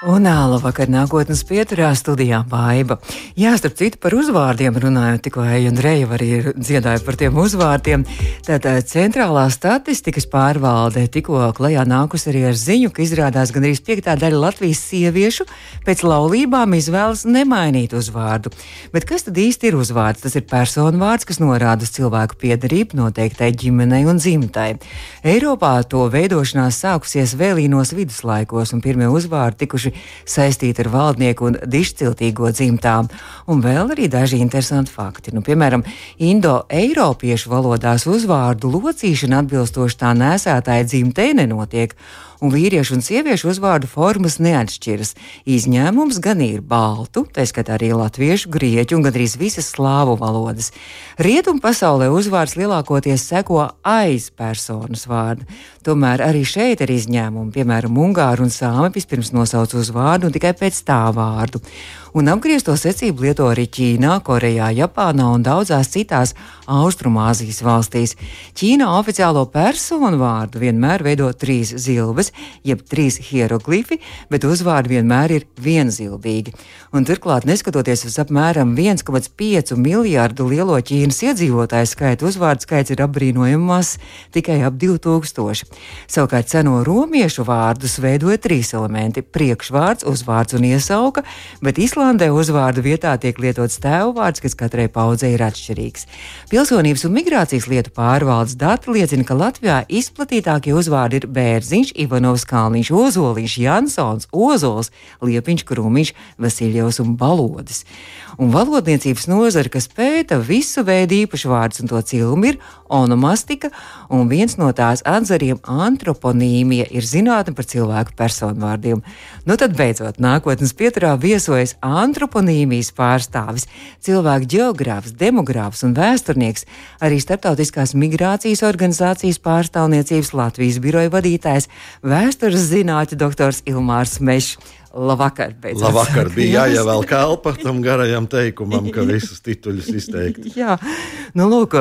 Un labvakar, nākotnes pieturā studijā Baiva. Jā, starp citu par uzvārdiem runājot, tikko Andreja arī dziedāja par tiem uzvārdiem. Tātad centrālā statistikas pārvalde tikko klajā nākus arī ar ziņu, ka izrādās gandrīz piektā daļa Latvijas sieviešu pēc laulībām izvēlas nemainīt uzvārdu. Bet kas tad īsti ir uzvārds? Tas ir personu vārds, kas norāda uz cilvēku piedarību noteiktai ģimenei un dzimtai. Eiropā to veidošanās sākusies vēlīnos viduslaikos, un pirmie uzvārdi tikuši tieši saistīti ar valdnieku un dišciltīgo dzimtām. Un vēl arī daži interesanti fakti. Nu, piemēram, indo-eiropiešu valodās uzvārdu locīšana atbilstoši tā nēsātāja dzimtei nenotiek un vīriešu un sieviešu uzvārdu formas neatšķiras. Izņēmums gan ir baltu, tā skatā arī latviešu, grieķu un gandrīz visas slāvu valodas. Rietumu pasaulē uzvārds lielākoties seko aiz personas vārdu. Tomēr arī šeit ir izņēmumi, piemēram, ungāri un sāmi vispirms nosauc uzvārdu un tikai pēc tā vārdu un apgriezto secību lieto arī Ķīnā, Korejā, Japānā un daudzās citās Austrumāzijas valstīs. Ķīnā oficiālo personu vārdu vienmēr veido trīs zilves, jeb trīs hieroglifi, bet uzvārdi vienmēr ir vienzilbīgi. Un turklāt, neskatoties uz apmēram 1,5 miljārdu lielo Ķīnas iedzīvotāju skaitu, uzvārdu skaits ir apbrīnojami mazs - tikai ap 2000. Savukārt seno romiešu vārdus veidoja trīs elementi - priekšvārds, uzvārds un iesauka, bet Islandē uzvārdu vietā tiek lietots tēvvārds, kas katrai paudzei ir atšķirīgs. Pilsonības un migrācijas lietu pārvaldes dati liecina, ka Latvijā izplatītākie uzvārdi ir Bērziņš, Ivanovs Kalniņš, Ozoliņš, Jansons, Ozols, Liepiņš, Krūmiņš, Vasiljevs un Balodis. Un valodniecības nozara, kas pēta visu veidu īpašu vārdus un to cilmu, ir onomastika, un viens no tās atzariem antroponīmija ir zinātne par cilvēku personvārdiem. Nu tad beidzot, nākotnes pieturā viesojas antroponīmijas pārstāvis, cilvēku geogrāfs, demogrāfs un vēsturnieks, arī Startautiskās migrācijas organizācijas pārstāvniecības Latvijas biroja vadītājs, vēstures zinātņu doktors Ilmārs Mešs. Labvakar, beidzot. Labvakar bija jāievēl kalpa tam garajam teikumam, ka visus tituļus izteikt. Jā, nu lūk,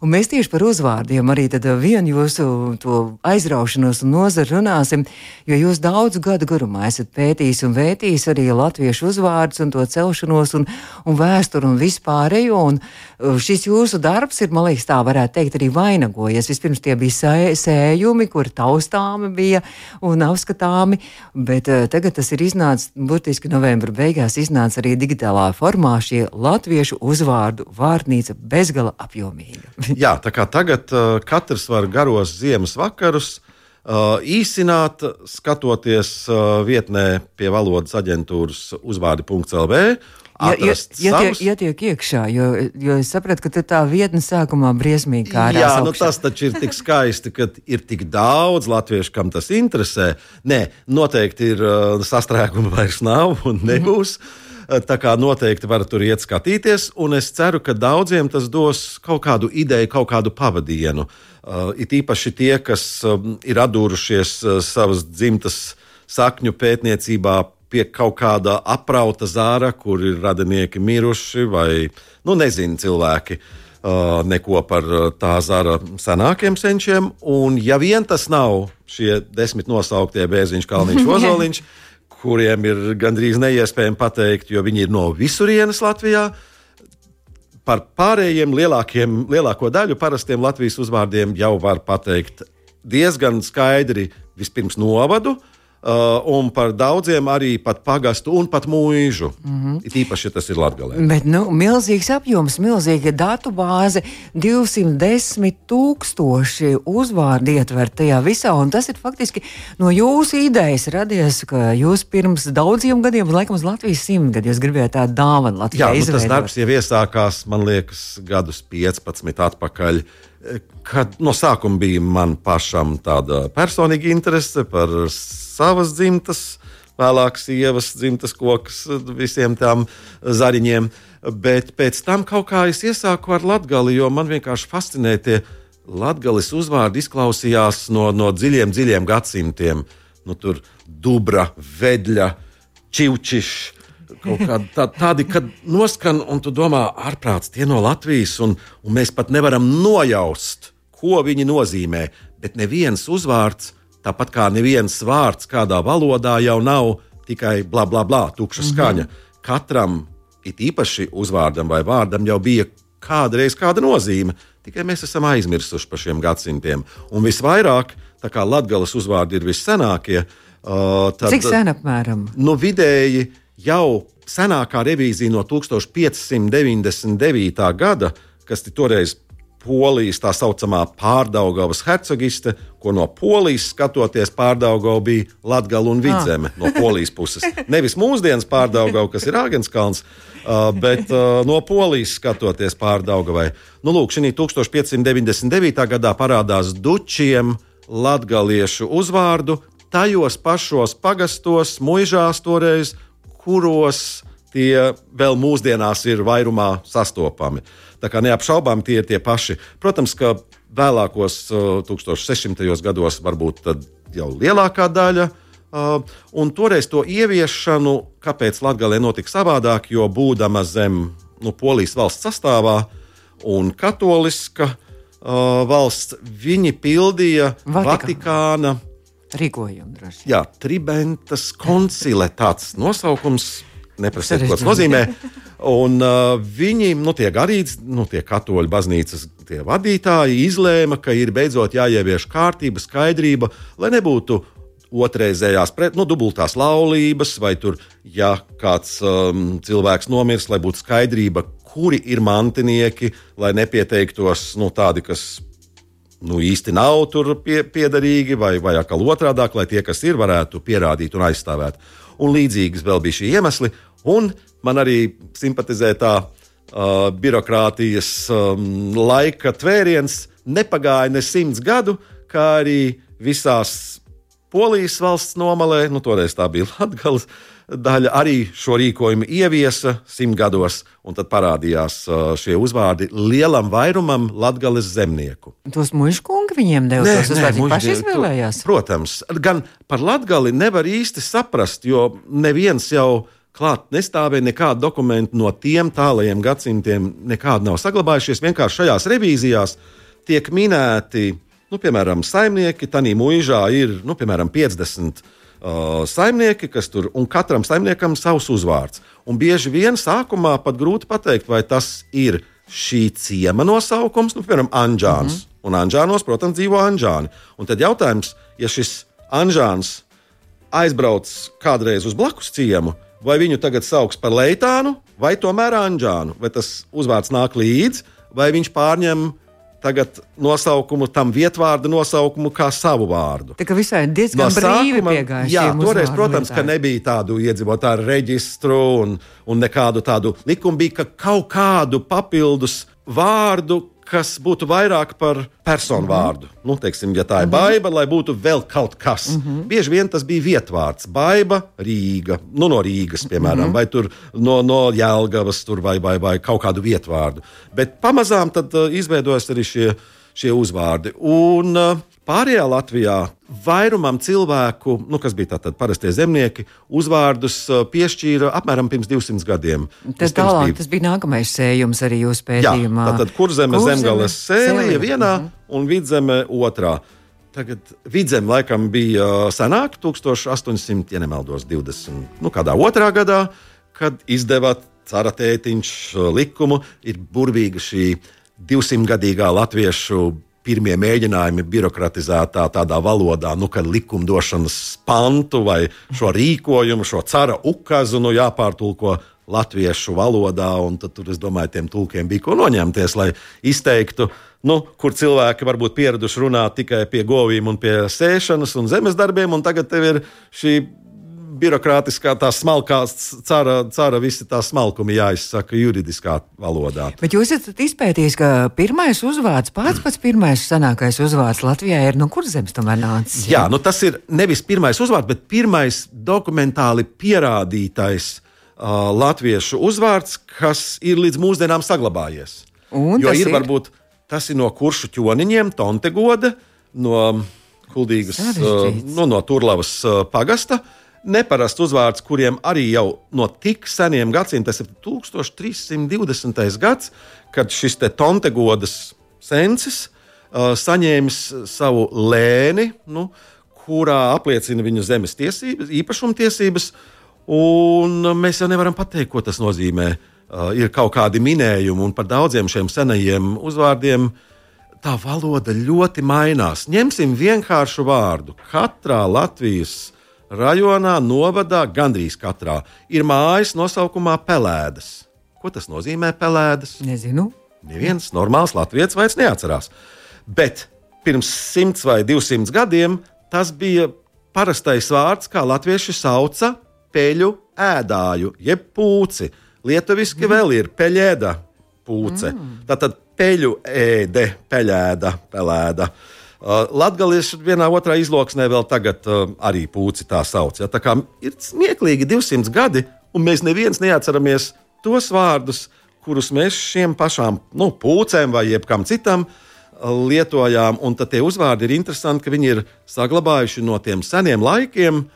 un mēs tieši par uzvārdiem arī tad vienu jūsu to aizraušanos un nozaru runāsim, jo jūs daudzu gadu garumā esat pētījis un vētījis arī latviešu uzvārdus un to celšanos un, un vēsturu un vispārējo, un uh, šis jūsu darbs ir, man liekas, tā varētu teikt, arī vainagojies. Vispirms tie bija sē, sējumi, kur taustāmi bija un apskatāmi, bet uh, tagad tas ir izdevies iznāca, burtiski novembra beigās iznāca arī digitālā formā šie latviešu uzvārdu vārnīca bezgala apjomīga. Jā, tā kā tagad uh, katrs var garos ziemas vakarus uh, īsināt, skatoties uh, vietnē pie valodas aģentūras uzvārdi.lv Ja, ietiek, ietiek iekšā, jo, jo es sapratu, ka tā vietne sākumā briesmīgi kā arī. Jā, nu tas taču ir tik skaisti, ka ir tik daudz latviešu, kam tas interesē. Nē, noteikti ir uh, sastrēguma vairs nav un nebūs. Mm -hmm. Tā kā noteikti varat tur iet skatīties, un es ceru, ka daudziem tas dos kaut kādu ideju, kaut kādu pavadienu. Uh, it īpaši tie, kas um, ir atdūrušies uh, savas dzimtas sakņu pētniecībā pie kaut kāda aprauta zāra, kur ir radinieki miruši vai, nu, nezinu, cilvēki. Uh, neko par uh, tā zara senākiem senčiem. Un, ja vien tas nav šie desmit nosauktie Bēziņš, Kalniņš, Ozoliņš, kuriem ir gandrīz neiespējami pateikt, jo viņi ir no visurienes Latvijā, par pārējiem lielākiem, lielāko daļu parastiem Latvijas uzvārdiem jau var pateikt diezgan skaidri vispirms novadu, Uh, un par daudziem arī pat pagastu un pat mūžu. Mm -hmm. It īpaši, ja tas ir Latvijā. Bet nu, milzīgs apjoms, milzīga datu bāze, 210 tūkstoši uzvārdu ietver tajā visā. Un tas ir faktiski no jūsu idejas radies, ka jūs pirms daudziem gadiem, laikam, uz Latvijas simtgadus gribējāt tādu dāvanu Latvijai. Jā, nu, tas darbs jau iesākās, man liekas, gadus 15 atpakaļ kad no sākuma bija man pašam tāda personīga interese par savas dzimtas, vēlāk sievas dzimtas kokus, visiem tām zariņiem. Bet pēc tam kaut kā es iesāku ar latgali, jo man vienkārši fascinē tie latgales uzvārdi izklausījās no, no dziļiem, dziļiem gadsimtiem. Nu, tur dubra, vedļa, čivčišs. Kādi, tā, tādi, kad noskan, un tu domā, ārprāts, tie no Latvijas, un, un mēs pat nevaram nojaust, ko viņi nozīmē. Bet neviens uzvārds, tāpat kā neviens vārds kādā valodā, jau nav tikai bla bla bla, tukša skaņa. Mm -hmm. Katram, it īpaši uzvārdam vai vārdam, jau bija kādreiz kāda nozīme. Tikai mēs esam aizmirsuši par šiem gadsimtiem. Un visvairāk, tā kā latgales uzvārdi ir vissenākie, uh, tad Cik sen apmēram? nu, vidēji jau senākā revīzija no 1599. gada, kas toreiz Polijas tā saucamā pārdaugavas hercogiste, ko no Polijas skatoties pārdaugava bija Latgala un Vidzeme no Polijas puses. Nevis mūsdienas pārdaugava, kas ir Āgenskalns, bet no Polijas skatoties pārdaugavai. Nu, lūk, šī 1599. gadā parādās dučiem latgaliešu uzvārdu tajos pašos pagastos, muižās toreiz, kuros tie vēl mūsdienās ir vairumā sastopami. Tā kā neapšaubām tie ir tie paši. Protams, ka vēlākos uh, 1600. gados varbūt jau lielākā daļa. Uh, un toreiz to ieviešanu, kāpēc Latvijā notika savādāk, jo būdama zem nu, Polijas valsts sastāvā un katoliska uh, valsts, viņi pildīja Vatikāna. Vatikāna Rīkojumu. Jā, Tribentas koncile tāds nosaukums. Neprasiet, ko tas nozīmē. Un, uh, viņi, nu, tie garīdz, nu, tie katoļu baznīcas tie vadītāji, izlēma, ka ir beidzot jāievieš kārtība, skaidrība, lai nebūtu otrreizējās, pret, nu, dubultās laulības, vai tur, ja kāds um, cilvēks nomirst, lai būtu skaidrība, kuri ir mantinieki, lai nepieteiktos nu, tādi, kas nu, īsti nav tur pie, piederīgi, vai, vai atkal otrādi, lai tie, kas ir, varētu pierādīt un aizstāvēt. Un līdzīgas vēl bija šie iemesli, un man arī simpatizē tā uh, birokrātijas um, laika tvēriens. Nepagāja ne simts gadu, kā arī visās Polijas valsts nomalē, nu, toreiz tā bija Latvijas daļa, arī šo rīkojumu ieviesa simt gados, un tad parādījās uh, šie uzvārdi lielam vairumam latgales zemnieku. Tos mužkungi viņiem deva tos uzvārdus. Viņi paši mužģi- izvēlējās. Protams, gan par latgali nevar īsti saprast, jo neviens jau klāt nestāvēja nekādu dokumentu no tiem tālajiem gadsimtiem, nekādu nav saglabājušies. Vienkārši šajās revīzijās tiek minēti, nu, piemēram, saimnieki. Tanī mūžā ir, nu, piemēram, 50 uh, saimnieki, kas tur, un katram saimniekam savs uzvārds. Un bieži vien sākumā pat grūti pateikt, vai tas ir šī ciema nosaukums, nu, piemēram, Anģāns. Mm -hmm. Un Anģānos, protams, dzīvo Anģāni. Un tad jautājums, ja šis Anģāns aizbrauc kādreiz uz blakus ciemu, vai viņu tagad sauc par Leitānu vai tomēr Anģānu, vai tas uzvārds nāk līdzi, vai viņš pārņem tagad nosaukumu, tam vietvārdu nosaukumu kā savu vārdu. Tā kā visai diezgan brīvi piegāja. jā, toreiz, protams, ka nebija tādu iedzīvotāju reģistru un, un nekādu tādu likumu, bija ka kaut kādu papildus vārdu, kas būtu vairāk par personu mm -hmm. vārdu. Nu, teiksim, ja tā ir mm -hmm. baiva, lai būtu vēl kaut kas. Mm -hmm. Bieži vien tas bija vietvārds. Baiva, Rīga, nu, no Rīgas, piemēram, mm -hmm. vai no, no Jēlgavas, tur, vai, vai, vai kaut kādu vietvārdu. Bet pamazām tad uh, izveidojas arī šie, šie uzvārdi. Un uh, pārējā Latvijā vairumam cilvēku, nu, kas bija tātad parastie zemnieki, uzvārdus uh, piešķīra apmēram pirms 200 gadiem. Tas, tālāk, bija- tas bija nākamais sējums arī jūsu Jā, pētījumā. tātad kurzeme, Kurzeme, zemgales sēlija sēlija. vienā Mhm. un vidzeme otrā. Tagad vidzeme laikam bija uh, senāk, 1800, ja nemaldos, 20, nu kādā otrā gadā, kad izdeva cara tētiņš uh, likumu. Ir burvīga šī 200-gadīgā latviešu pirmie mēģinājumi birokratizētā tādā valodā, nu, kad likumdošanas pantu vai šo rīkojumu, šo cara ukazu nu, jāpārtulko latviešu valodā. un Tad tur, es domāju, tiem tulkiem bija ko noņemties, lai izteiktu, nu, kur cilvēki varbūt pieraduši runāt tikai pie govīm un pie sēšanas un zemes darbiem, un tagad tev ir šī birokrātiskā, tā smalkā, cara, cara visi tā smalkumi jāizsaka juridiskā valodā. Bet jūs esat izpētījis, ka pirmais uzvārds, pats pats pirmais senākais uzvārds Latvijā ir no kur zemes tomēr nācis? Jā, nu tas ir nevis pirmais uzvārds, bet pirmais dokumentāli pierādītais uh, latviešu uzvārds, kas ir līdz mūsdienām saglabājies. Un jo tas ir, ir? varbūt tas ir no kuršu ķoniņiem, Tontegoda, no Kuldīgas, uh, nu, no Turlavas uh, pagasta. Neparasts uzvārds, kuriem arī jau no tik seniem gadsimtiem, tas ir 1320. gads, kad šis te Tontegodas sensis uh, saņēmis savu lēni, nu, kurā apliecina viņu zemes tiesības, īpašumtiesības. Un mēs jau nevaram pateikt, ko tas nozīmē. Uh, ir kaut kādi minējumi, un par daudziem šiem senajiem uzvārdiem tā valoda ļoti mainās. Ņemsim vienkāršu vārdu. Katrā Latvijas rajonā, novadā, gandrīz katrā, ir mājas nosaukumā Pelēdas. Ko tas nozīmē Pelēdas? Nezinu. Neviens normāls latviečs vairs neatcerās. Bet pirms simts vai divsimt gadiem tas bija parastais vārds, kā latvieši sauca peļu ēdāju, jeb pūci. Lietuviski mm. vēl ir peļēda pūce. Mm. Tātad peļu ēde, peļēda, pelēda. Uh, Latvijas vienā otrā izloksnē vēl tagad uh, arī pūci tā sauc. Ja? Tā kā ir smieklīgi 200 gadi, un mēs neviens neatceramies tos vārdus, kurus mēs šiem pašām nu, pūcēm vai jebkam citam uh, lietojām. Un tie uzvārdi ir interesanti, ka viņi ir saglabājuši no tiem seniem laikiem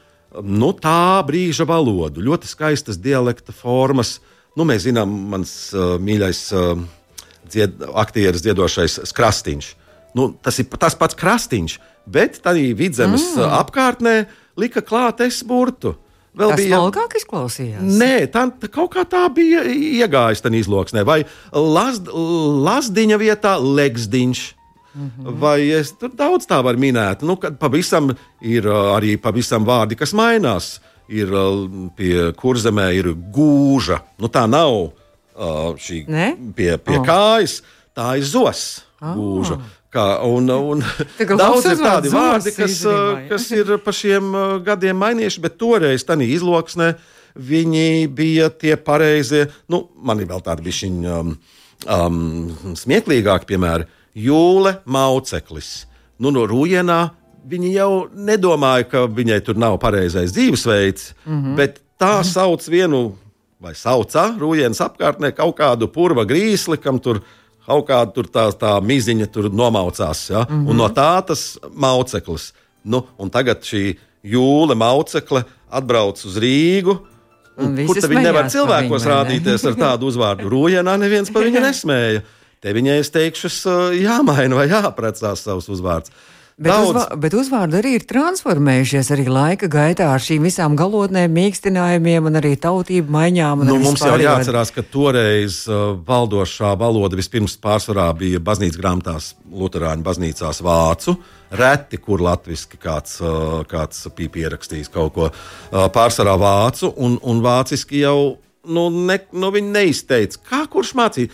nu, tā brīža valodu, ļoti skaistas dialekta formas. Nu, mēs zinām, mans uh, mīļais uh, dzied, aktieris, dziedošais Krastīņš. Nu, tas ir tas pats Krastīņš, bet tā vidzemes mm. apkārtnē lika klāt es burtu. Vēl tas bija smalkāk izklausījās. Nē, tā, tā kaut kā tā bija iegājusi tajā izloksnē. Vai lazd, Lazdiņa vietā Legsdiņš. Mm -hmm. Vai es tur daudz tā varu minēt? Nu, pavisam ir arī pavisam vārdi, kas mainās. Ir pie kurzemē ir gūža. Nu, tā nav šī ne? pie, pie oh. kājas, tā ir zos. Oh. Kā, un, un daudz ir tādi vārdi, kas, izrīmā, kas ir pa šiem gadiem mainījuši, bet toreiz tādā izloksnē viņi bija tie pareizie. Nu, man ir vēl tādi bišķiņi um, um, smieklīgāki piemēri. Jūle Mauceklis. Nu, no Rūjienā viņi jau nedomāja, ka viņai tur nav pareizais dzīvesveids, mm -hmm. bet tā sauc vienu vai saucā Rūjienas apkārtnē kaut kādu purva grīsli, kam tur ir kaut kāda tur tā, tā miziņa tur nomaucās. Ja? Mm -hmm. Un no tā tas mauceklis. Nu, un tagad šī jūle maucekle atbrauc uz Rīgu. Un kur tad viņi nevar cilvēkos viņu, rādīties ne? ar tādu uzvārdu? Rūjienā neviens par viņu nesmēja. Te viņai es teikšu, jāmaina vai jāprecās savus uzvārdus. Bet, uzvā, bet uzvārdi arī ir transformējušies arī laika gaitā ar šīm visām galotnēm, mīkstinājumiem un arī tautību maiņām. Nu, mums jau jāatcerās, ka toreiz uh, valdošā valoda vispirms pārsvarā bija baznīcas grāmatās, Lutāņu baznīcās vācu. Reti, kur latviešu kāds, uh, kāds bija pierakstījis kaut ko uh, pārsvarā vācu, un, un vāciski jau nu, ne, nu, viņi neizteica, kā kurš mācīja.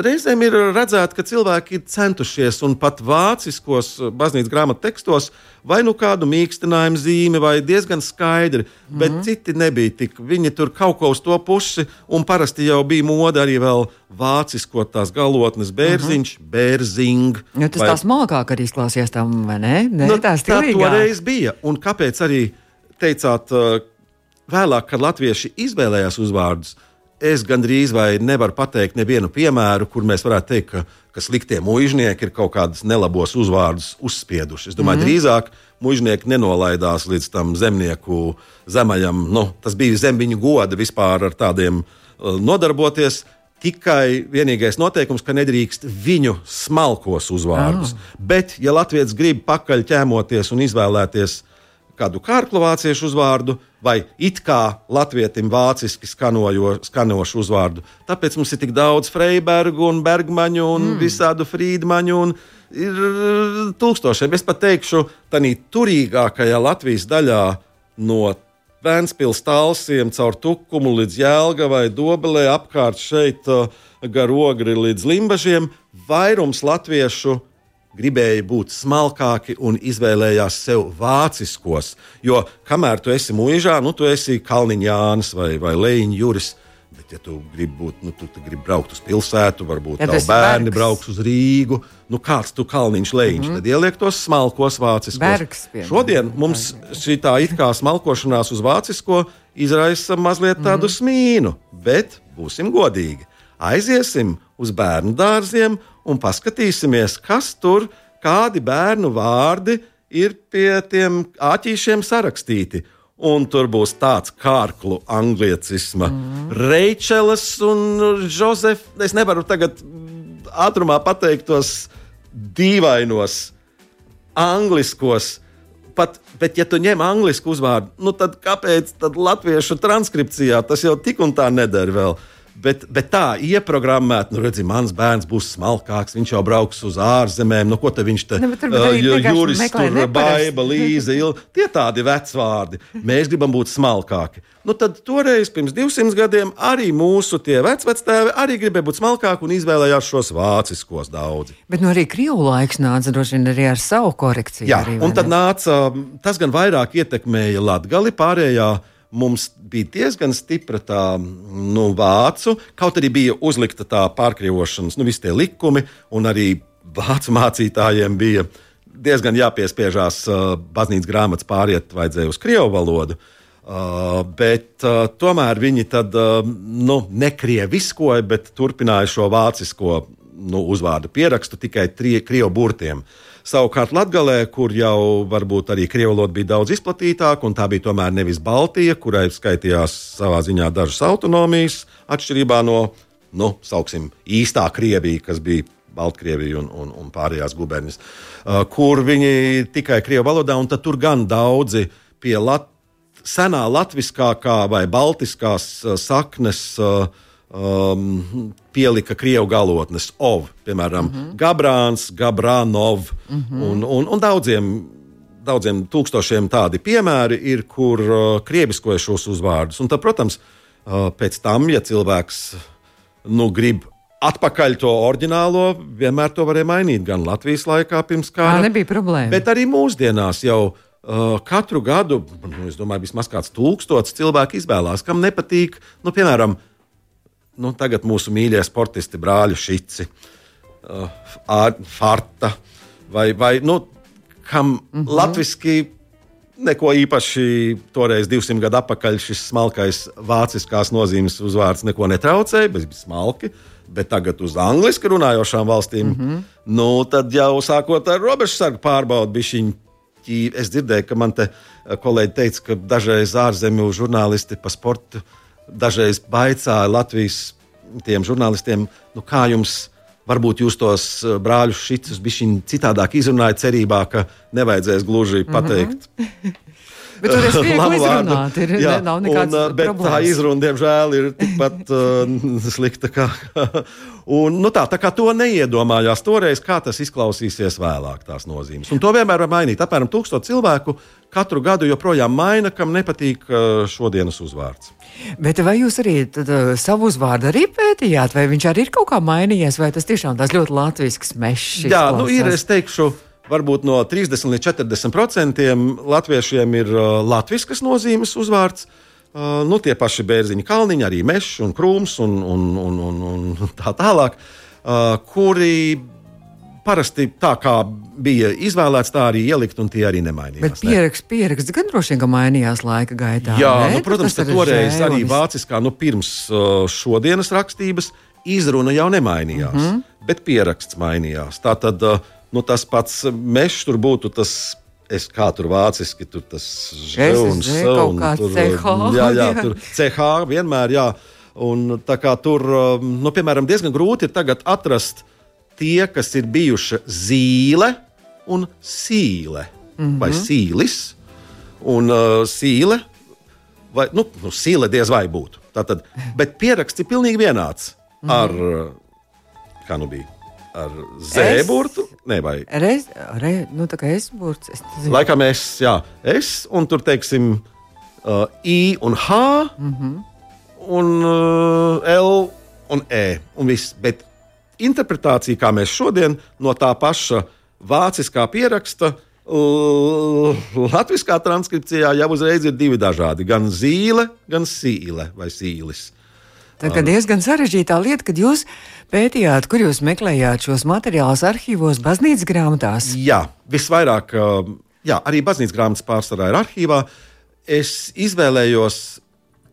Reizēm ir redzēts, ka cilvēki ir centušies un pat vāciskos baznīcas grāmatu tekstos vai nu kādu mīkstinājumu zīmi, vai diezgan skaidri, mm bet mhm. citi nebija tik. Viņi tur kaut ko uz to pusi, un parasti jau bija mode arī vēl vācisko tās galotnes bērziņš, mm -hmm. bērzing. Jo tas vai... tā smalkāk arī izklausījās tam, vai ne? ne nu, tā toreiz bija. Un kāpēc arī teicāt, vēlāk, kad latvieši izvēlējās uzvārdus, es gandrīz vai nevaru pateikt nevienu piemēru, kur mēs varētu teikt, ka, ka sliktie muiznieki ir kaut kādus nelabos uzvārdus uzspieduši. Es domāju, mm -hmm. drīzāk muiznieki nenolaidās līdz tam zemnieku zemajam. Nu, tas bija zem viņu goda vispār ar tādiem uh, nodarboties. Tikai vienīgais noteikums, ka nedrīkst viņu smalkos uzvārdus. Oh. Bet, ja Latvijas grib pakaļ ķēmoties un izvēlēties kādu kārklu vāciešu uzvārdu, vai it kā latvietim vāciski skanojo, skanošu uzvārdu. Tāpēc mums ir tik daudz Freibergu un Bergmaņu un mm. visādu Frīdmaņu. Un ir uh, tūkstošiem. Es pat teikšu, tā turīgākajā Latvijas daļā no Vēnspils talsiem caur Tukumu līdz Jēlgavai, Dobelē, apkārt šeit uh, gar ogri līdz Limbažiem, vairums latviešu gribēja būt smalkāki un izvēlējās sev vāciskos. Jo kamēr tu esi mūžā, nu, tu esi Kalniņāns vai, vai Leņķis Juris. Bet, ja tu gribi, būt, nu, tu, tu gribi braukt uz pilsētu, varbūt ja tavi bērni bergs. brauks uz Rīgu, nu kāds tu kalniņš leņķis, mm -hmm. tad ieliek tos smalkos vāciskos. Bergs, Šodien mums šī tā it kā smalkošanās uz vācisko izraisa mazliet tādu mm -hmm. smīnu, bet būsim godīgi. Aiziesim uz bērnu dārziem un paskatīsimies, kas tur, kādi bērnu vārdi ir pie tiem āķīšiem sarakstīti. Un tur būs tāds kārklu anglicisma. Mm. Reičelas un Jozefs. Es nevaru tagad ātrumā pateikt tos dīvainos, angliskos. Pat, bet, ja tu ņem angļu uzvārdu, nu tad kāpēc tad latviešu transkripcijā tas jau tik un tā nedara vēl? Bet, bet tā, ieprogrammēt, nu, redziet, mans bērns būs smalkāks, viņš jau brauks uz ārzemēm. Nu, ko te viņš te Nu, varbūt arī vienkārši jūris, meklē tur baiba, līza, il. Tie tādi vecvārdi. Mēs gribam būt smalkāki. Nu, tad toreiz, pirms 200 gadiem, arī mūsu vecvectēvi arī gribēja būt smalkāki un izvēlējās šos vāciskos daudzi. Bet nu arī krievu laiks nāca droši vien arī ar savu korekciju. Jā, arī, un tad ne? nāca, tas gan vairāk ietekmēja Latviju, pārējā mums bija diezgan stipra tā nu, vācu, kaut arī bija uzlikta tā pārkrievošanas, nu, visi tie likumi, un arī vācu mācītājiem bija diezgan jāpiespiežās uh, baznīcas grāmatas pāriet, vajadzēja uz krievu valodu. Uh, bet uh, tomēr viņi tad uh, nu, nekrieviskoja, bet turpināja šo vācisko nu, uzvārdu pierakstu tikai krievu burtiem. Savukārt Latvijā, kur jau varbūt arī krievu valoda bija daudz izplatītāka, un tā bija tomēr nevis Baltija, kurai skaitījās savā ziņā dažas autonomijas, atšķirībā no, nu, sauksim, īstā Krievija, kas bija Baltkrievija un, un, un pārējās gubernijas, kur viņi tikai krievu valodā, un tur gan daudzi pie Lat senā latviskākā vai baltiskās saknes uh, um, pielika krievu galotnes, ov, piemēram, mm -hmm. Gabrāns, Gabrānov mm -hmm. un, un, un daudziem. Daudziem tūkstošiem tādi piemēri ir, kur uh, krieviskoja šos uzvārdus. Un tad, protams, uh, pēc tam, ja cilvēks nu, grib atpakaļ to oriģinālo, vienmēr to varēja mainīt. Gan Latvijas laikā, pirms Tā kara, nebija problēma. Bet arī mūsdienās jau uh, katru gadu, nu, es domāju, vismaz kāds tūkstots cilvēku izvēlās, kam nepatīk, nu, piemēram, nu, tagad mūsu mīļie sportisti, brāļi Šici, uh, Farta vai, vai nu, kam mm. -hmm. latviski. Neko īpaši toreiz, 200 gadu atpakaļ, šis smalkais vāciskās nozīmes uzvārds neko netraucēja, bet bija smalki. Bet tagad uz angliski runājošām valstīm, mm -hmm. nu, tad jau sākot ar robežsargu pārbaudi, bija šī ķīva. Es dzirdēju, ka man te kolēģi teica, ka dažreiz ārzemju žurnālisti pa sportu dažreiz baicāja Latvijas tiem žurnālistiem, nu, kā jums. Varbūt jūs tos eh, brāļus šitus bišķiņ citādāk izrunājat, cerībā, ka nevajadzēs gluži pateikt Bet tur es viegli izrunāt, ir, Jā, ne, nav nekāds un, uh, bet tā problēmas. izruna, diemžēl, ir tikpat uh, slikta. Kā, un, nu tā, tā kā to neiedomājās toreiz, kā tas izklausīsies vēlāk, tās nozīmes. Un to vienmēr var mainīt. Apmēram tūkstoš cilvēku katru gadu joprojām maina, kam nepatīk uh, šodienas uzvārds. Bet vai jūs arī tad, uh, savu uzvārdu arī pētījāt, vai viņš arī ir kaut kā mainījies, vai tas tiešām tās ļoti latvisks mešs? Jā, nu ir, izklausās? es teikšu, varbūt no 30 līdz 40 procentiem latviešiem ir uh, latviskas nozīmes uzvārds. Uh, nu, tie paši bērziņi, kalniņi, arī mežs un krūms un, un, un, un, un tā tālāk, uh, kuri parasti tā kā bija izvēlēts, tā arī ielikt, un tie arī nemainījās. Bet pieraksts, pieraksts gan droši vien mainījās laika gaitā. Jā, ne? nu, protams, Tas toreiz žēl, arī vāciskā, nu, pirms uh, šodienas rakstības izruna jau nemainījās, mm. -hmm. bet pieraksts mainījās. Tā tad uh, nu, tas pats mežs tur būtu tas. Es kā tur vāciski, tur tas žēlums, kā CH, Jā, jā, jā. tur CH vienmēr, jā. Un tā kā tur, um, nu, piemēram, diezgan grūti ir tagad atrast tie, kas ir bijuši zīle un sīle mm -hmm. vai sīlis. Un uh, sīle, vai nu, nu, sīle diez vai būtu. Tātad, bet pieraksts ir pilnīgi vienāds ar, uh, kā nu bija, ar zēburtu. Ne, vai Reiz, re, nu, tā kā es būtu. Es nezinu. Laikam es, jā, es un tur teiksim, uh, I un H, mm -hmm. un uh, L un E. Un viss. Bet interpretācija, kā mēs šodien no tā paša vāciskā pieraksta, latviskā transkripcijā jau uzreiz ir divi dažādi. Gan zīle, gan sīle vai sīlis. Tā kā diezgan sarežģītā lieta, kad jūs pētījāt, kur jūs meklējāt šos materiālus arhīvos, baznīcas grāmatās. Jā, visvairāk, jā, arī baznīcas grāmatas pārsvarā ir arhīvā. Es izvēlējos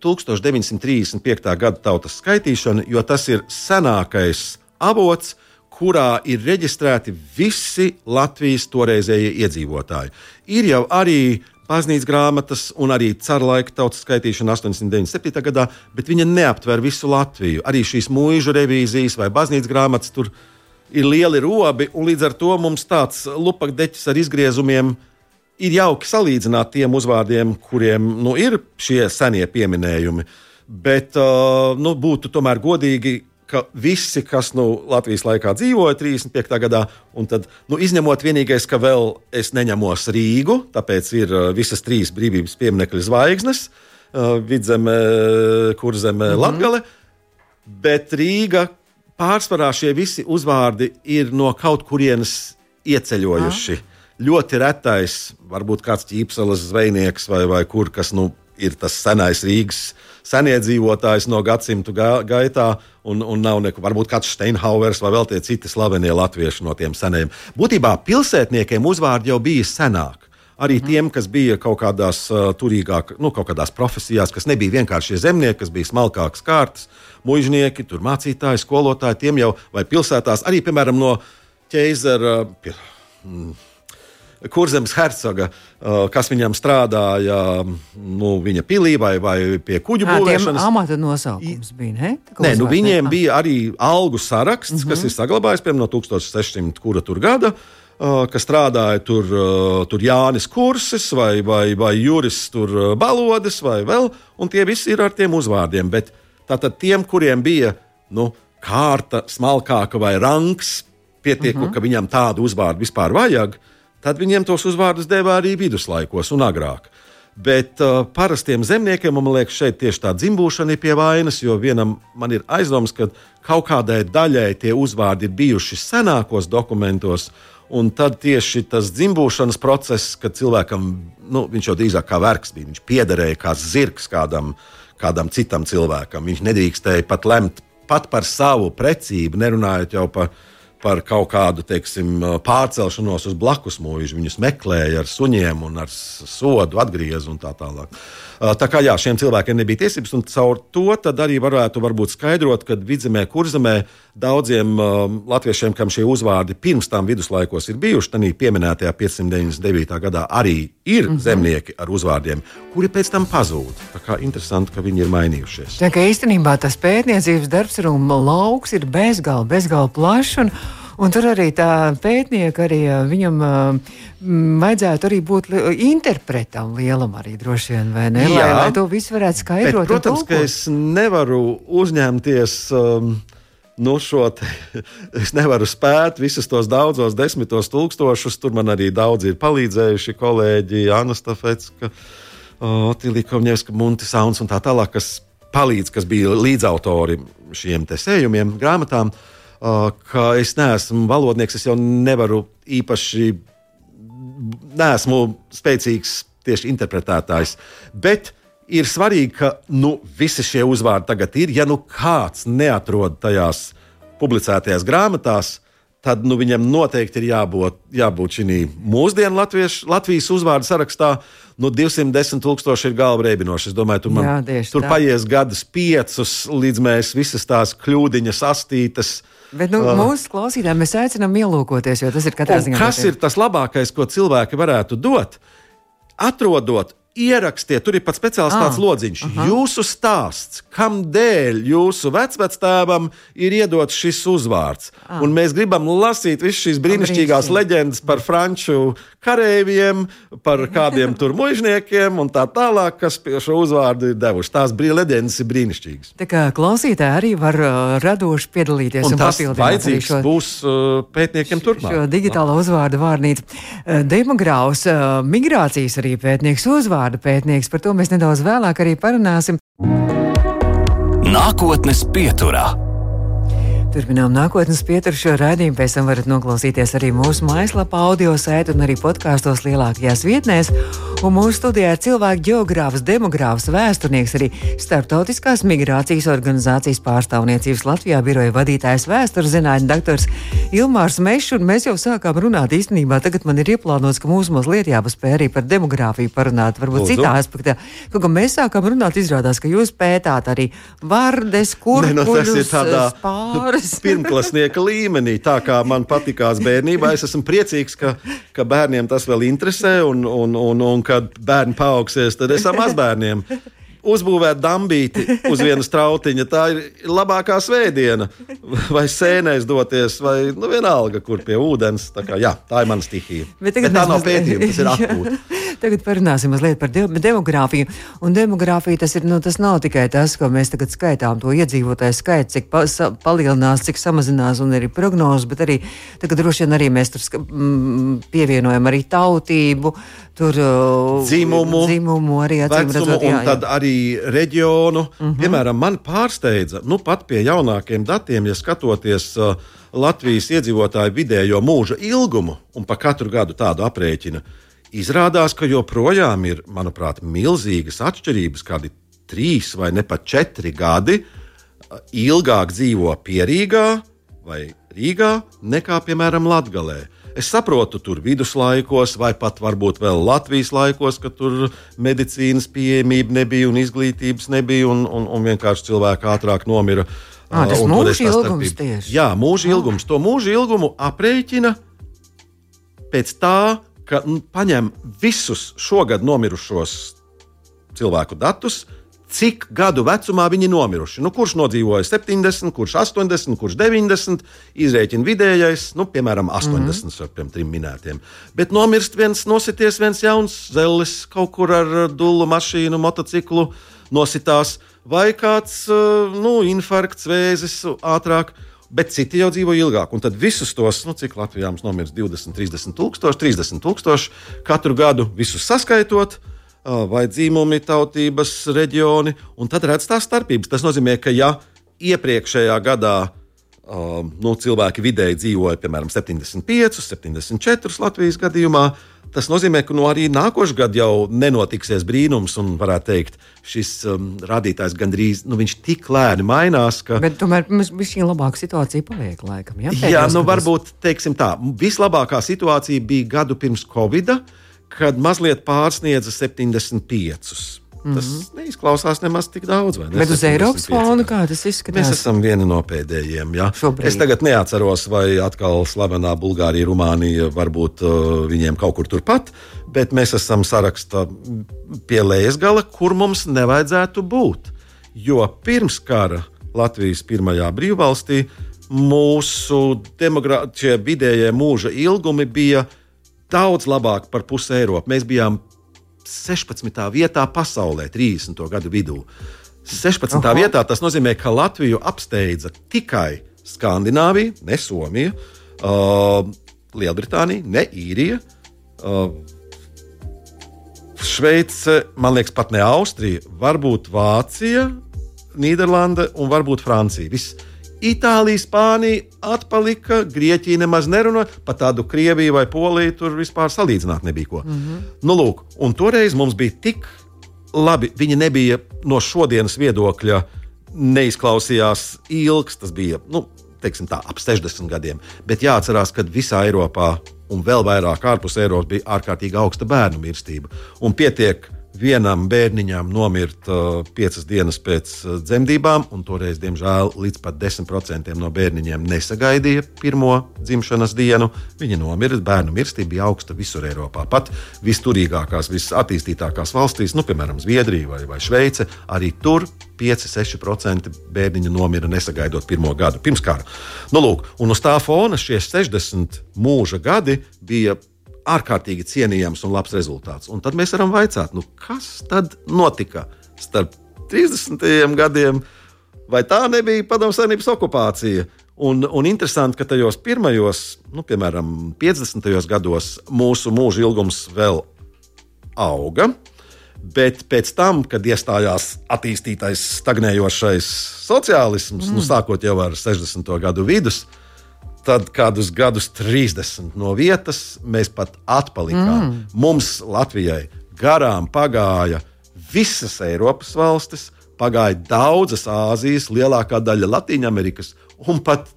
1935. gada tautas skaitīšanu, jo tas ir senākais avots, kurā ir reģistrēti visi Latvijas toreizējie iedzīvotāji. Ir jau arī baznīcas grāmatas un arī cara laika tautas skaitīšana 897. gadā, bet viņa neaptver visu Latviju. Arī šīs mūža revīzijas vai baznīcas grāmatas tur ir lieli robi, un līdz ar to mums tāds lupakdeķis ar izgriezumiem ir jauki salīdzināt tiem uzvārdiem, kuriem nu, ir šie senie pieminējumi. Bet uh, nu, būtu tomēr godīgi, ka visi, kas nu, Latvijas laikā dzīvoja 35. gadā, un tad, nu, izņemot vienīgais, ka vēl es neņemos Rīgu, tāpēc ir uh, visas trīs brīvības pieminiekļa zvaigznes uh, - vidzeme, kurzeme, mm -hmm. latgale. Bet Rīga pārsvarā šie visi uzvārdi ir no kaut kurienes ieceļojuši. Ah. Ļoti retais, varbūt kāds ķīpseles zvejnieks vai, vai kur, kas nu, ir tas senais Rīgas seniedzīvotājs no gadsimtu ga gaitā, un, un nav neko, varbūt kāds Steinhauers vai vēl tie citi slavenie latvieši no tiem seniem. Būtībā pilsētniekiem uzvārdi jau bija senāk arī mm. tiem, kas bija kaut kādās uh, turīgākās, nu, kaut kādās profesijās, kas nebija vienkārši zemnieki, kas bija smalkākas kārtas, mužnieki, tur mācītāji, skolotāji, tiem jau vai pilsētās, arī piemēram no ķeizara. Pie, mm, Kurzemes hercoga, uh, kas viņam strādāja nu, viņa pilī vai, vai pie kuģu būvēšanas. Tā amata nosaukums bija. Ne? Nē, nu, viņiem bija arī algu saraksts, mm -hmm. kas mhm. ir saglabājies piemēram no 1600 kura tur gada. Uh, ka strādāja tur, tur Jānis Kursis vai, vai, vai Juris Balodes vai vēl, un tie visi ir ar tiem uzvārdiem. Bet tātad tiem, kuriem bija nu, kārta smalkāka vai rangs, pietieku, uh mhm. -huh. ka viņam tādu uzvārdu vispār vajag, tad viņiem tos uzvārdus deva arī viduslaikos un agrāk. Bet uh, parastiem zemniekiem man liekas, šeit tieši tā dzimbūšana ir pie vainas, jo vienam man ir aizdoms, ka kaut kādai daļai tie uzvārdi ir bijuši senākos dokumentos, Un tad tieši tas dzimbūšanas process, kad cilvēkam, nu, viņš jau drīzāk kā vergs bija, viņš piederēja kā zirgs kādam, kādam citam cilvēkam. Viņš nedrīkstēja pat lemt pat par savu precību, nerunājot jau par, par kaut kādu teiksim, pārcelšanos uz blakus mūžu. Viņus meklēja ar suņiem un ar sodu atgriezu un tā tālāk. Tā kā jā, šiem cilvēkiem nebija tiesības, un caur to arī varētu skaidrot, ka vidzemē, kurzemē daudziem uh, latviešiem, kam šie uzvārdi pirms tam viduslaikos ir bijuši, tad pieminētajā 599. gadā arī ir mm -hmm. zemnieki ar uzvārdiem, kuri pēc tam pazūd. Tā kā interesanti, ka viņi ir mainījušies. Tā kā īstenībā tas pētniecības darbs un lauks ir bezgalīgi, bezgalīgi plašs. Un... Un tur arī tā pētnieka, arī viņam uh, vajadzētu arī būt li interpretam lielam arī droši vien, vai ne? Jā, lai, lai to visu varētu skaidrot. Bet, protams, ka es nevaru uzņemties. Um, nu, šo te, es nevaru spēt visus tos daudzos desmitos tūkstošus. Tur man arī daudz ir palīdzējuši kolēģi, Anna Stafetska, Otilija Kovņevska, Munti Sauns un tā tālāk, kas palīdz, kas bija līdzautori šiem te sējumiem, grāmatām. Ka es neesmu valodnieks, es jau nevaru īpaši, neesmu spēcīgs tieši interpretētājs. Bet ir svarīgi, ka nu, visi šie uzvārdi tagad ir. Ja nu kāds neatrod tajās publicētajās grāmatās, tad nu, viņam noteikti ir jābūt, jābūt šī mūsdienu Latviešu, Latvijas uzvārdu sarakstā. Nu, 210 tūkstoši ir galva reibinoši. Es domāju, tur, man, Jā, tur tā. paies gadus, piecus, līdz mēs visas tās kļūdiņas, astītas, uh, Bet nu, uh, mūsu klausītājiem mēs aicinām ielūkoties, jo tas ir katrā ziņā. Kas ir tas labākais, ko cilvēki varētu dot? Atrodot ierakstiet, tur ir pat speciāls ah, tāds lodziņš. Aha. Jūsu stāsts, kam dēļ jūsu vecvectēvam ir iedots šis uzvārds. Ah. Un mēs gribam lasīt visas šīs brīnišķīgās leģendas par franču kareiviem, par kādiem tur mužniekiem un tā tālāk, kas šo uzvārdu ir devuši. Tās leģendas ir brīnišķīgas. Tā kā klausītāji arī var uh, radoši piedalīties un, un papildināt šo, būs uh, pētniekiem turpmāk. Šo digitālo uzvārdu vārnīcu. Uh, Demograus, uh, migrācijas arī pētnieks uzvārds vārdu pētnieks. Par to mēs nedaudz vēlāk arī parunāsim. Nākotnes pieturā. Turpinām nākotnes pieturu šo raidījumu. Pēc tam varat noklausīties arī mūsu mājaslapā, audio sētā un arī podkāstos lielākajās vietnēs. Un mūsu studijā ir cilvēks, geogrāfs, demogrāfs, vēsturnieks, arī Startautiskās migrācijas organizācijas pārstāvniecības Latvijā biroja vadītājs vēstures zinātņu doktors Ilmārs Mešs. Mēs jau sākām runāt īstenībā. Tagad man ir ieplānots, ka mums mazliet jāpaspēj arī par demogrāfiju parunāt, varbūt Lūdzu. citā aspektā. Kaut kā mēs sākām runāt, izrādās, ka jūs pētāt arī vardes, kurus, nu, spārus pirmklasnieka līmenī. Tā kā man patīkās bērnībā, es esmu priecīgs, ka, ka bērniem tas vēl interesē, un, un, un, un kad bērni paaugsies, tad es ar mazbērniem. uzbūvēt dambīti uz vienas trautiņa. Tā ir labākā svētdiena. Vai sēnēs doties, vai nu, vienalga, kur pie ūdens. Tā, kā, jā, tā ir mana stihija. Bet, Bet tā nav pētījuma, tas ir atpūta. Tagad parunāsim mazliet par de demogrāfiju. Un demogrāfija tas, ir, nu, tas nav tikai tas, ko mēs tagad skaitām, to iedzīvotāju skaitu, cik pa palielinās, cik samazinās, un arī prognozes, bet arī tagad droši vien arī mēs tur mm, pievienojam arī tautību. Tur dzimumu, dzimumu arī vecumu, redzot, jā, jā. un tad arī reģionu. Uh mhm. -huh. Piemēram, man pārsteidza, nu pat pie jaunākiem datiem, ja skatoties uh, Latvijas iedzīvotāju vidējo mūža ilgumu un pa katru gadu tādu aprēķinu, izrādās, ka joprojām ir, manuprāt, milzīgas atšķirības, kādi trīs vai ne pat četri gadi uh, ilgāk dzīvo Pierīgā vai Rīgā nekā, piemēram, Latvijā. Es saprotu, tur viduslaikos, vai pat varbūt vēl Latvijas laikos, kad tur medicīnas pieejamība nebija un izglītības nebija, un, un, un vienkārši cilvēki ātrāk nomira. À, tas ir mūža ilgums tieši. Jā, mūža ilgums. To mūža ilgumu aprēķina pēc tā, ka nu, paņem visus šogad nomirušos cilvēku datus, cik gadu vecumā viņi nomiruši. Nu, kurš nodzīvoja 70, kurš 80, kurš 90, izrēķina vidējais, nu, piemēram, 80 mm -hmm. ar tiem trim minētiem. Bet nomirst viens, nosities viens jauns zelis kaut kur ar dulu mašīnu, motociklu, nositās, vai kāds nu, infarkts, vēzis ātrāk. Bet citi jau dzīvo ilgāk, un tad visus tos, nu, cik Latvijā mums nomirst 20, 30 tūkstoši, 30 tūkstoši katru gadu, visus saskaitot, uh, vai dzīvumi, tautības, reģioni, un tad redz tās starpības. Tas nozīmē, ka ja iepriekšējā gadā uh, nu, cilvēki vidēji dzīvoja piemēram 75, 74 Latvijas gadījumā, tas nozīmē, ka nu, arī nākošais gads jau nenotiksies brīnums, un varētu teikt, šis um, rādītājs gandrīz nu, tik lēni mainās. Ka... Bet tomēr mums šī labākā situācija paliek laikam. Ja? Jā, nu, varbūt teiksim tā, vislabākā situācija bija gadu pirms Covid. kad mazliet pārsniedza 75. Mm -hmm. Tas neizklausās nemaz tik daudz. Ne? Bet uz Eiropas fona kā tas izskatās? Mēs esam vieni no pēdējiem. Ja? Šobrīd. Es tagad neatceros, vai atkal slavenā Bulgārija, Rumānija, varbūt uh, viņiem kaut kur turpat, bet mēs esam sarakstā pie lejas gala, kur mums nevajadzētu būt. Jo pirms kara Latvijas pirmajā brīvvalstī mūsu demokrātiskie vidējie mūža ilgumi bija daudz labāk par pusi Eiropu. Mēs bijām 16. vietā pasaulē 30. gadu vidū. 16. Aha. vietā tas nozīmē, ka Latviju apsteidza tikai Skandināvija, ne Somija, uh, Lielbritānija, ne Īrija. Uh, Šveice, man liekas, pat ne Austrija, varbūt Vācija, Nīderlande un varbūt Francija. Viss Itālija, Spānija atpalika, Grieķija nemaz nerunāja, pat tādu Krieviju vai Poliju tur vispār salīdzināt nebija ko. Mm -hmm. nu, lūk, un toreiz mums bija tik labi, viņi nebija no šodienas viedokļa, neizklausījās ilgs, tas bija. Nu, teiksim, tā, ap 60 gadiem. Bet jāatcerās, ka visā Eiropā un vēl vairāk ārpus Eiropas bija ārkārtīgi augsta bērnu mirstība. Un pietiek vienam bērniņam nomirt uh, piecas dienas pēc uh, dzemdībām, un toreiz, diemžēl, līdz pat 10% no bērniņiem nesagaidīja pirmo dzimšanas dienu. Viņi nomira. Bērnu mirstība bija augsta visur Eiropā. Pat visturīgākās, visattīstītākās valstīs, nu, piemēram, Zviedrija vai, vai Šveice, arī tur 5-6% bērniņu nomira nesagaidot pirmo gadu pirms kara. Nu, lūk, un uz tā fona šie 60 mūža gadi bija ārkārtīgi cienījams un labs rezultāts. Un tad mēs varam vaicāt, nu, kas tad notika starp 30. gadiem, vai tā nebija Padomu Savienības okupācija? Un, un interesanti, ka tajos pirmajos, nu, piemēram, 50. gados mūsu mūža ilgums vēl auga. Bet pēc tam, kad iestājās attīstītais stagnējošais sociālisms, nu, mm. nu, sākot jau ar 60. gadu vidus, uh, tad kādus gadus 30 no vietas mēs pat atpalikām. Mm. Mums Latvijai garām pagāja visas Eiropas valstis, pagāja daudzas Āzijas, lielākā daļa Latvijas un pat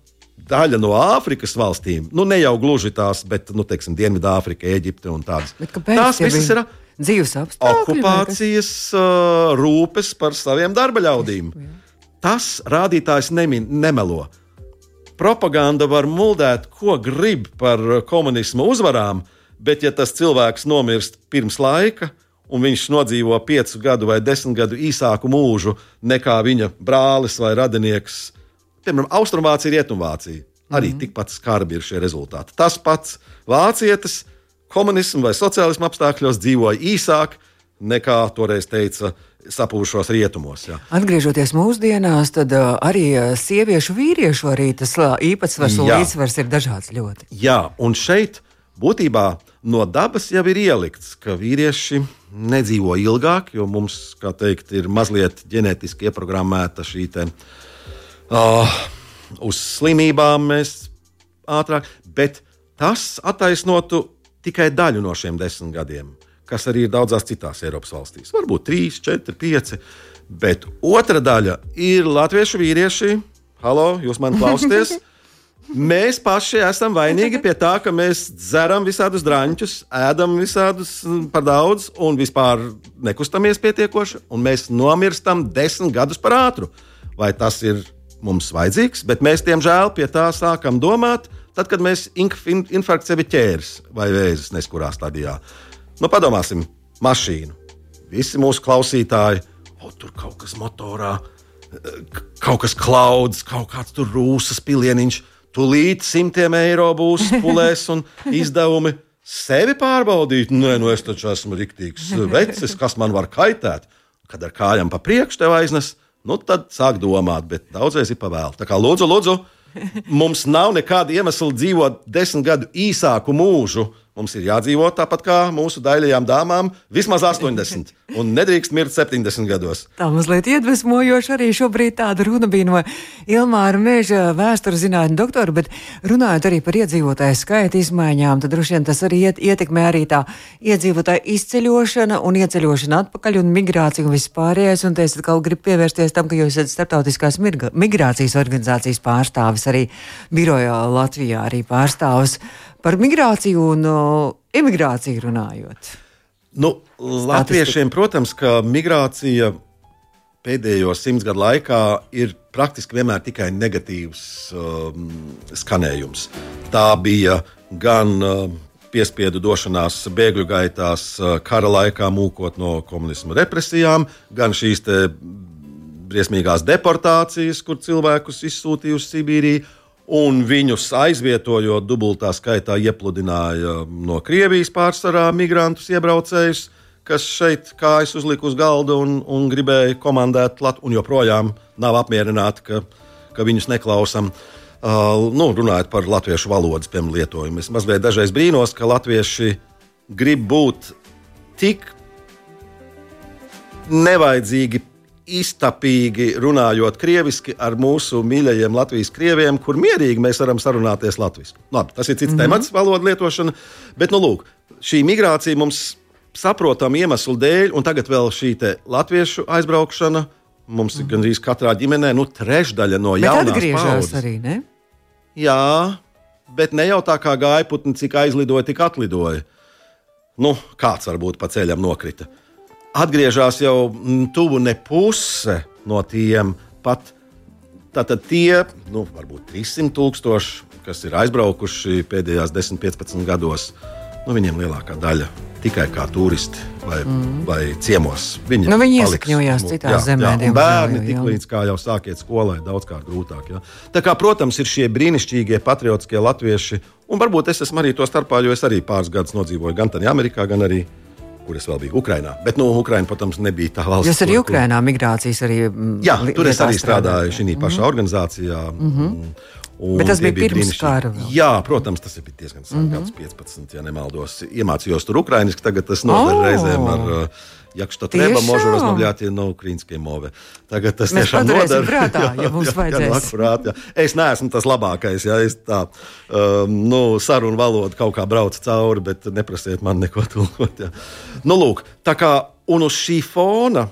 daļa no Āfrikas valstīm. Nu, ne jau gluži tās, bet, nu, teiksim, Dienvidāfrika, Eģipte un tādas. Tās visas ir dzīves apstākļi. Okupācijas uh, rūpes par saviem darba ļaudīm. Tas rādītājs nemin, nemelo propaganda var muldēt, ko grib par komunismu uzvarām, bet ja tas cilvēks nomirst pirms laika, un viņš nodzīvo piecu gadu vai desmit gadu īsāku mūžu nekā viņa brālis vai radinieks. Piemēram, Austrumvācija, Rietumvācija. Arī mm -hmm. tikpat skarbi ir šie rezultāti. Tas pats vācietis komunismu vai sociālismu apstākļos dzīvoja īsāk nekā toreiz teica sapūšos rietumos. Jā. Atgriežoties mūsdienās, tad uh, arī sieviešu, vīriešu arī tas īpatsvars un līdzsvars ir dažāds ļoti. Jā, un šeit būtībā no dabas jau ir ielikts, ka vīrieši nedzīvo ilgāk, jo mums, kā teikt, ir mazliet ģenētiski ieprogrammēta šī te, uh, uz slimībām mēs ātrāk, bet tas attaisnotu tikai daļu no šiem desmit gadiem, kas arī ir daudzās citās Eiropas valstīs. Varbūt trīs, četri, pieci. Bet otra daļa ir latviešu vīrieši. Halo, jūs man klausāties? Mēs paši esam vainīgi pie tā, ka mēs dzeram visādus drāņus, ēdam visādus mm, par daudz un vispār nekustamies pietiekoši, un mēs nomirstam desmit gadus par ātru. Vai tas ir mums vajadzīgs? Bet mēs, diemžēl, pie tā sākam domāt, tad, kad mēs infarkts sevi ķērs vai vēzis neskurā stadijā. Nu, padomāsim, mašīnu. Visi mūsu klausītāji, o, tur kaut kas motorā, kaut kas klauds, kaut kāds tur rūsas pilieniņš Tūlīt simtiem eiro būs pulēs un izdevumi. Sevi pārbaudīt, nē, nu es taču esmu riktīgs vecis, kas man var kaitēt. Kad ar kājām pa priekšu tev aiznes, nu tad sāk domāt, bet daudzreiz ir pavēlu. Tā kā lūdzu, lūdzu, mums nav nekāda iemesla dzīvot desmit gadu īsāku mūžu, Mums ir jādzīvo tāpat kā mūsu daļajām dāmām, vismaz 80, un nedrīkst mirt 70 gados. Tā mazliet iedvesmojoši arī šobrīd tāda runa bija no Ilmāra Mēža vēstures zinātņu doktora, bet runājot arī par iedzīvotāju skaita izmaiņām, tad droši vien tas arī iet, ietekmē arī tā iedzīvotāju izceļošana un ieceļošana atpakaļ un migrācija un vispārējais. Un es atkal gribu pievērsties tam, ka jūs esat starptautiskās migrācijas organizācijas pārstāvis arī birojā Latvijā arī pārstāvis. Par migrāciju un imigrāciju runājot. Nu, Latviešiem, protams, ka migrācija pēdējo simts gadu laikā ir praktiski vienmēr tikai negatīvs um, skanējums. Tā bija gan uh, piespiedu došanās bēgļu gaitās, uh, kara laikā mūkot no komunisma represijām, gan šīs briesmīgās deportācijas, kur cilvēkus izsūtīja uz Sibīriju un viņus aizvietojot dubultā skaitā iepludināja no Krievijas pārsvarā migrantus iebraucējus, kas šeit kājas uzlika uz galda un, un gribēja komandēt Latviju, un joprojām nav apmierināti, ka, ka viņus neklausām. Uh, nu, runājot par latviešu valodas piemēram, lietojumu, es mazliet dažreiz brīnos, ka latvieši grib būt tik nevajadzīgi iztapīgi runājot krieviski ar mūsu mīļajiem Latvijas krieviem, kur mierīgi mēs varam sarunāties latviešu. Labi, tas ir cits mm -hmm. temats, valodas lietošana, bet nu, lūk, šī migrācija mums saprotamu iemeslu dēļ, un tagad vēl šī latviešu aizbraukšana. Mums ir gandrīz katrā ģimenē nu, trešdaļa no jaunās paudzes. Arī, ne? Jā, bet ne jau tā kā gāja putni, cik aizlidoja, tik atlidoja. Nu, kāds varbūt pa ceļam nokrita atgriežas jau mm, tuvu ne puse no tiem pat. Tātad tie, nu, varbūt 300 tūkstoši, kas ir aizbraukuši pēdējās 10, 15 gados, nu, viņiem lielākā daļa tikai kā turisti vai, mm. vai ciemos. Viņi, nu, viņi iesakņojās citās zemēs. Bērni tik līdz kā jau sākiet skolai, daudzkārt grūtāk. Jā. Tā kā, protams, ir šie brīnišķīgie patriotiskie latvieši, un varbūt es esmu arī to starpā, jo es arī pāris gadus nodzīvoju gan Amerikā, gan arī kur es vēl biju Ukrajinā. Bet, nu, Ukraina, protams, nebija tā valsts. Jūs arī kur, Ukrajinā migrācijas arī. Mm, jā, tur es arī strādāju šī pašā mm -hmm. organizācijā. Mm -hmm. Un Bet tas bija, bija pirms kara. Jā, protams, tas bija diezgan sen, mm -hmm. 15, ja nemaldos. Iemācījos tur ukraiņiski, tagad tas noder oh. reizēm ar. Uh, jak što tiešām? treba, može razmavljati na ukrajinske move. Tagad tas Mēs tiešām nodara. Prātā, jā, ja mums jā, vajadzēs. Jā, prāt, jā. Es neesmu tas labākais, ja es tā um, nu, sarunu valodu kaut kā braucu cauri, bet neprasiet man neko tulkot. Jā. Nu, lūk, tā kā un uz šī fona,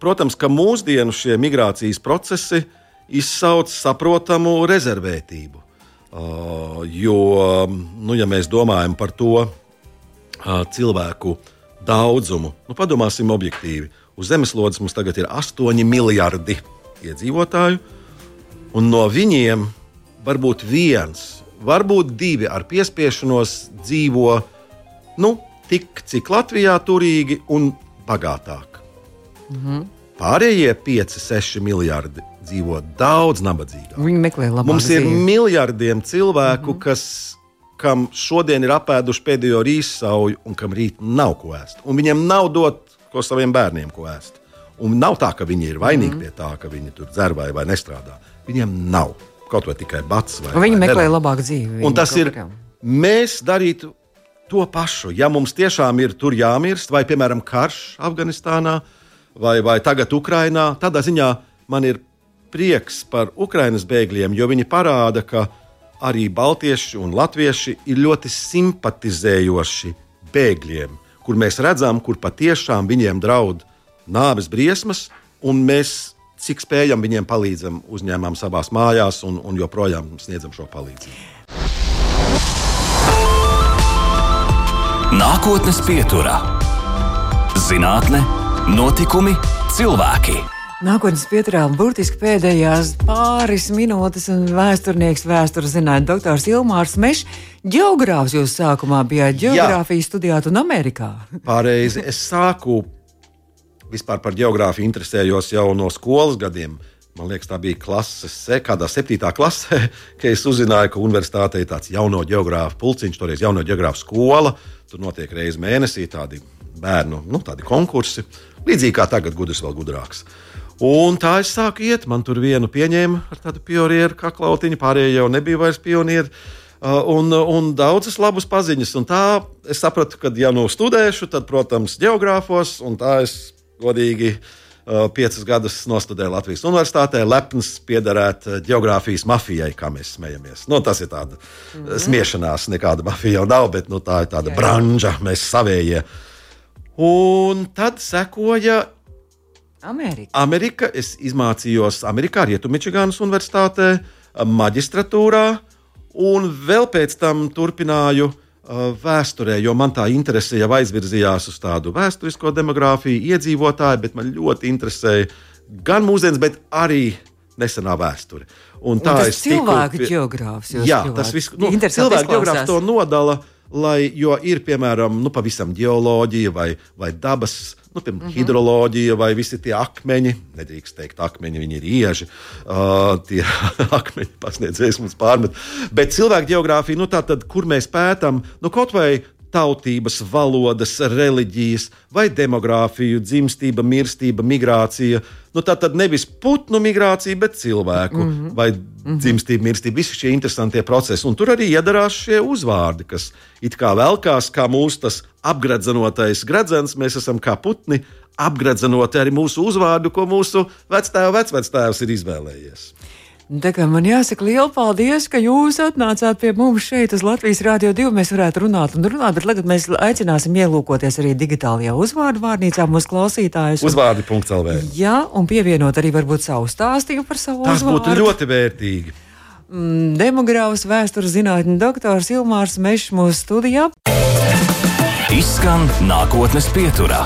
protams, ka mūsdienu šie migrācijas procesi izsauc saprotamu rezervētību. Uh, jo, nu, ja mēs domājam par to uh, cilvēku uh, daudzumu. Nu, padomāsim objektīvi. Uz zemeslodes mums tagad ir 8 miljardi iedzīvotāju, un no viņiem varbūt viens, varbūt divi ar piespiešanos dzīvo nu, tik, cik Latvijā turīgi, un bagātāka. Mm -hmm. Pārējie 5-6 miljardi dzīvo daudz nabadzīgāk. Viņi meklē labu Mums ir miljardiem cilvēku, -hmm. kas, kam šodien ir apēduši pēdējo rīsauju un kam rīt nav ko ēst. Un viņiem nav dot ko saviem bērniem ko ēst. Un nav tā, ka viņi ir vainīgi mm pie tā, ka viņi tur dzer vai, vai nestrādā. Viņiem nav kaut vai tikai bats. Vai, viņi vai meklē nedara. labāku dzīvi. Un tas ir. Kā. Mēs darītu to pašu. Ja mums tiešām ir tur jāmirst, vai, piemēram, karš Afganistānā, vai, vai tagad Ukrainā, tādā ziņā man ir prieks par Ukraiņas bēgļiem, jo viņi parāda, ka arī baltieši un latvieši ir ļoti simpatizējoši bēgļiem, kur mēs redzam, kur patiešām viņiem draud nāves briesmas, un mēs cik spējam viņiem palīdzam, uzņēmām savā mājās un, un joprojām sniedzam šo palīdzību. Nākotnes pieturā - zinātne, notikumi, cilvēki. Nākotnes pieturā burtiski pēdējās pāris minūtes, un vēsturnieks, vēstures zinātnē, doktors Ilmārs Mešs, geogrāfs jūs sākumā bijāt geogrāfijas studijāt un Amerikā. Pareizi, es sāku vispār par geogrāfiju interesējos jau no skolas gadiem. Man liekas, tā bija klases, kādā septītā klasē, kad es uzzināju, ka universitātē ir tāds jauno geogrāfu pulciņš, toreiz jauno geogrāfu skola. Tur notiek reizes mēnesī tādi bērnu nu, tādi konkursi. Līdzīgi kā tagad, gudrs vēl gudrāks. Un tā es sāku iet. Man tur vienu pieņēma ar tādu pionieru kaklautiņu, pārējie jau nebija vairs pionieri. Uh, un, un daudzas labas paziņas. Un tā es sapratu, ka, ja nu studēšu, tad, protams, geogrāfos, un tā es godīgi uh, piecus gadus nostudēju Latvijas Universitātē, lepns piederēt geogrāfijas mafijai, kā mēs smejamies. Nu, tas ir tāds mm -hmm. smiešanās, nekāda mafija jau nav, bet nu, tā ir tāda branža, mēs savējie. Un tad sekoja Amerika. Amerika. Es mācījos Amerikā, Rietumičigānas Universitātē, maģistratūrā, un vēl pēc tam turpināju uh, vēsturē, jo man tā interese jau aizvirzījās uz tādu vēsturisko demogrāfiju, iedzīvotāju, bet man ļoti interesēja gan mūsdienas, bet arī nesenā vēsture. Un tā ir cilvēku pie... geogrāfs. Jā, tas viss nu, cilvēku geogrāfs to nodala. Lai, jo ir piemēram nu, pavisam geoloģija vai, vai dabas nu, piemēram, mm -hmm. hidroloģija vai visi tie akmeņi. Nedrīkst teikt, akmeņi viņi ir ieži. Uh, tie akmeņi pasniedzējs mums pārmet. Bet cilvēku geogrāfija, nu, tā tad, kur mēs pētām, nu, kaut vai tautības, valodas, reliģijas, vai demogrāfiju, dzimstība, mirstība, migrācija. Nu, tā tad nevis putnu migrācija, bet cilvēku mm -hmm. vai dzimstība, mirstība. Visi šie interesantie procesi. Un tur arī iedarās šie uzvārdi, kas it kā velkās kā mūsu apgradzenotais gradzens. Mēs esam kā putni, apgradzenoti arī mūsu uzvārdu, ko mūsu vectēva vecvectēvs ir izvēlējies. Tā kā man jāsaka liels paldies, ka jūs atnācāt pie mums šeit uz Latvijas Rādio 2. Mēs varētu runāt un runāt, bet tagad mēs aicināsim ielūkoties arī digitālajā uzvārdu vārnīcā mūsu klausītājus. Uzvārdi.lv. Jā, un pievienot arī varbūt savu stāstījumu par savu Tas uzvārdu. Tas būtu ļoti vērtīgi. Mm, demogrāfs, vēstures zinātņu doktors Ilmārs Mešs mūsu studijā. Izskan nākotnes pieturā.